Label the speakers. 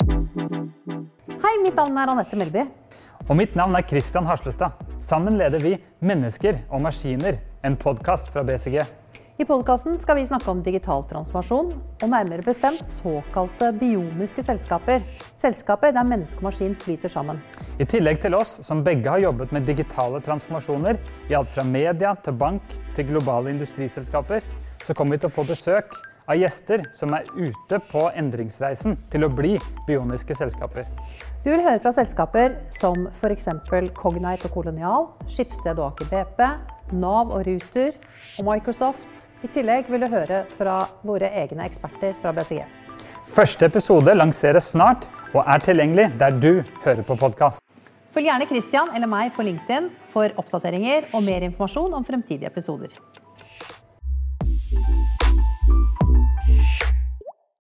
Speaker 1: Hei, mitt navn er Anette Melby.
Speaker 2: Og mitt navn er Christian Haslestad. Sammen leder vi Mennesker og maskiner, en podkast fra BCG.
Speaker 1: I podkasten skal vi snakke om digital transformasjon, og nærmere bestemt såkalte bioniske selskaper. Selskaper der menneske og maskin flyter sammen.
Speaker 2: I tillegg til oss, som begge har jobbet med digitale transformasjoner i alt fra media til bank til globale industriselskaper, så kommer vi til å få besøk av gjester som er ute på endringsreisen til å bli bioniske selskaper.
Speaker 1: Du vil høre fra selskaper som f.eks. Cognite og Kolonial, Skipsted og Aker BP, Nav og Ruter og Microsoft. I tillegg vil du høre fra våre egne eksperter fra BCG.
Speaker 2: Første episode lanseres snart og er tilgjengelig der du hører på podkast.
Speaker 1: Følg gjerne Christian eller meg på LinkedIn for oppdateringer og mer informasjon om fremtidige episoder.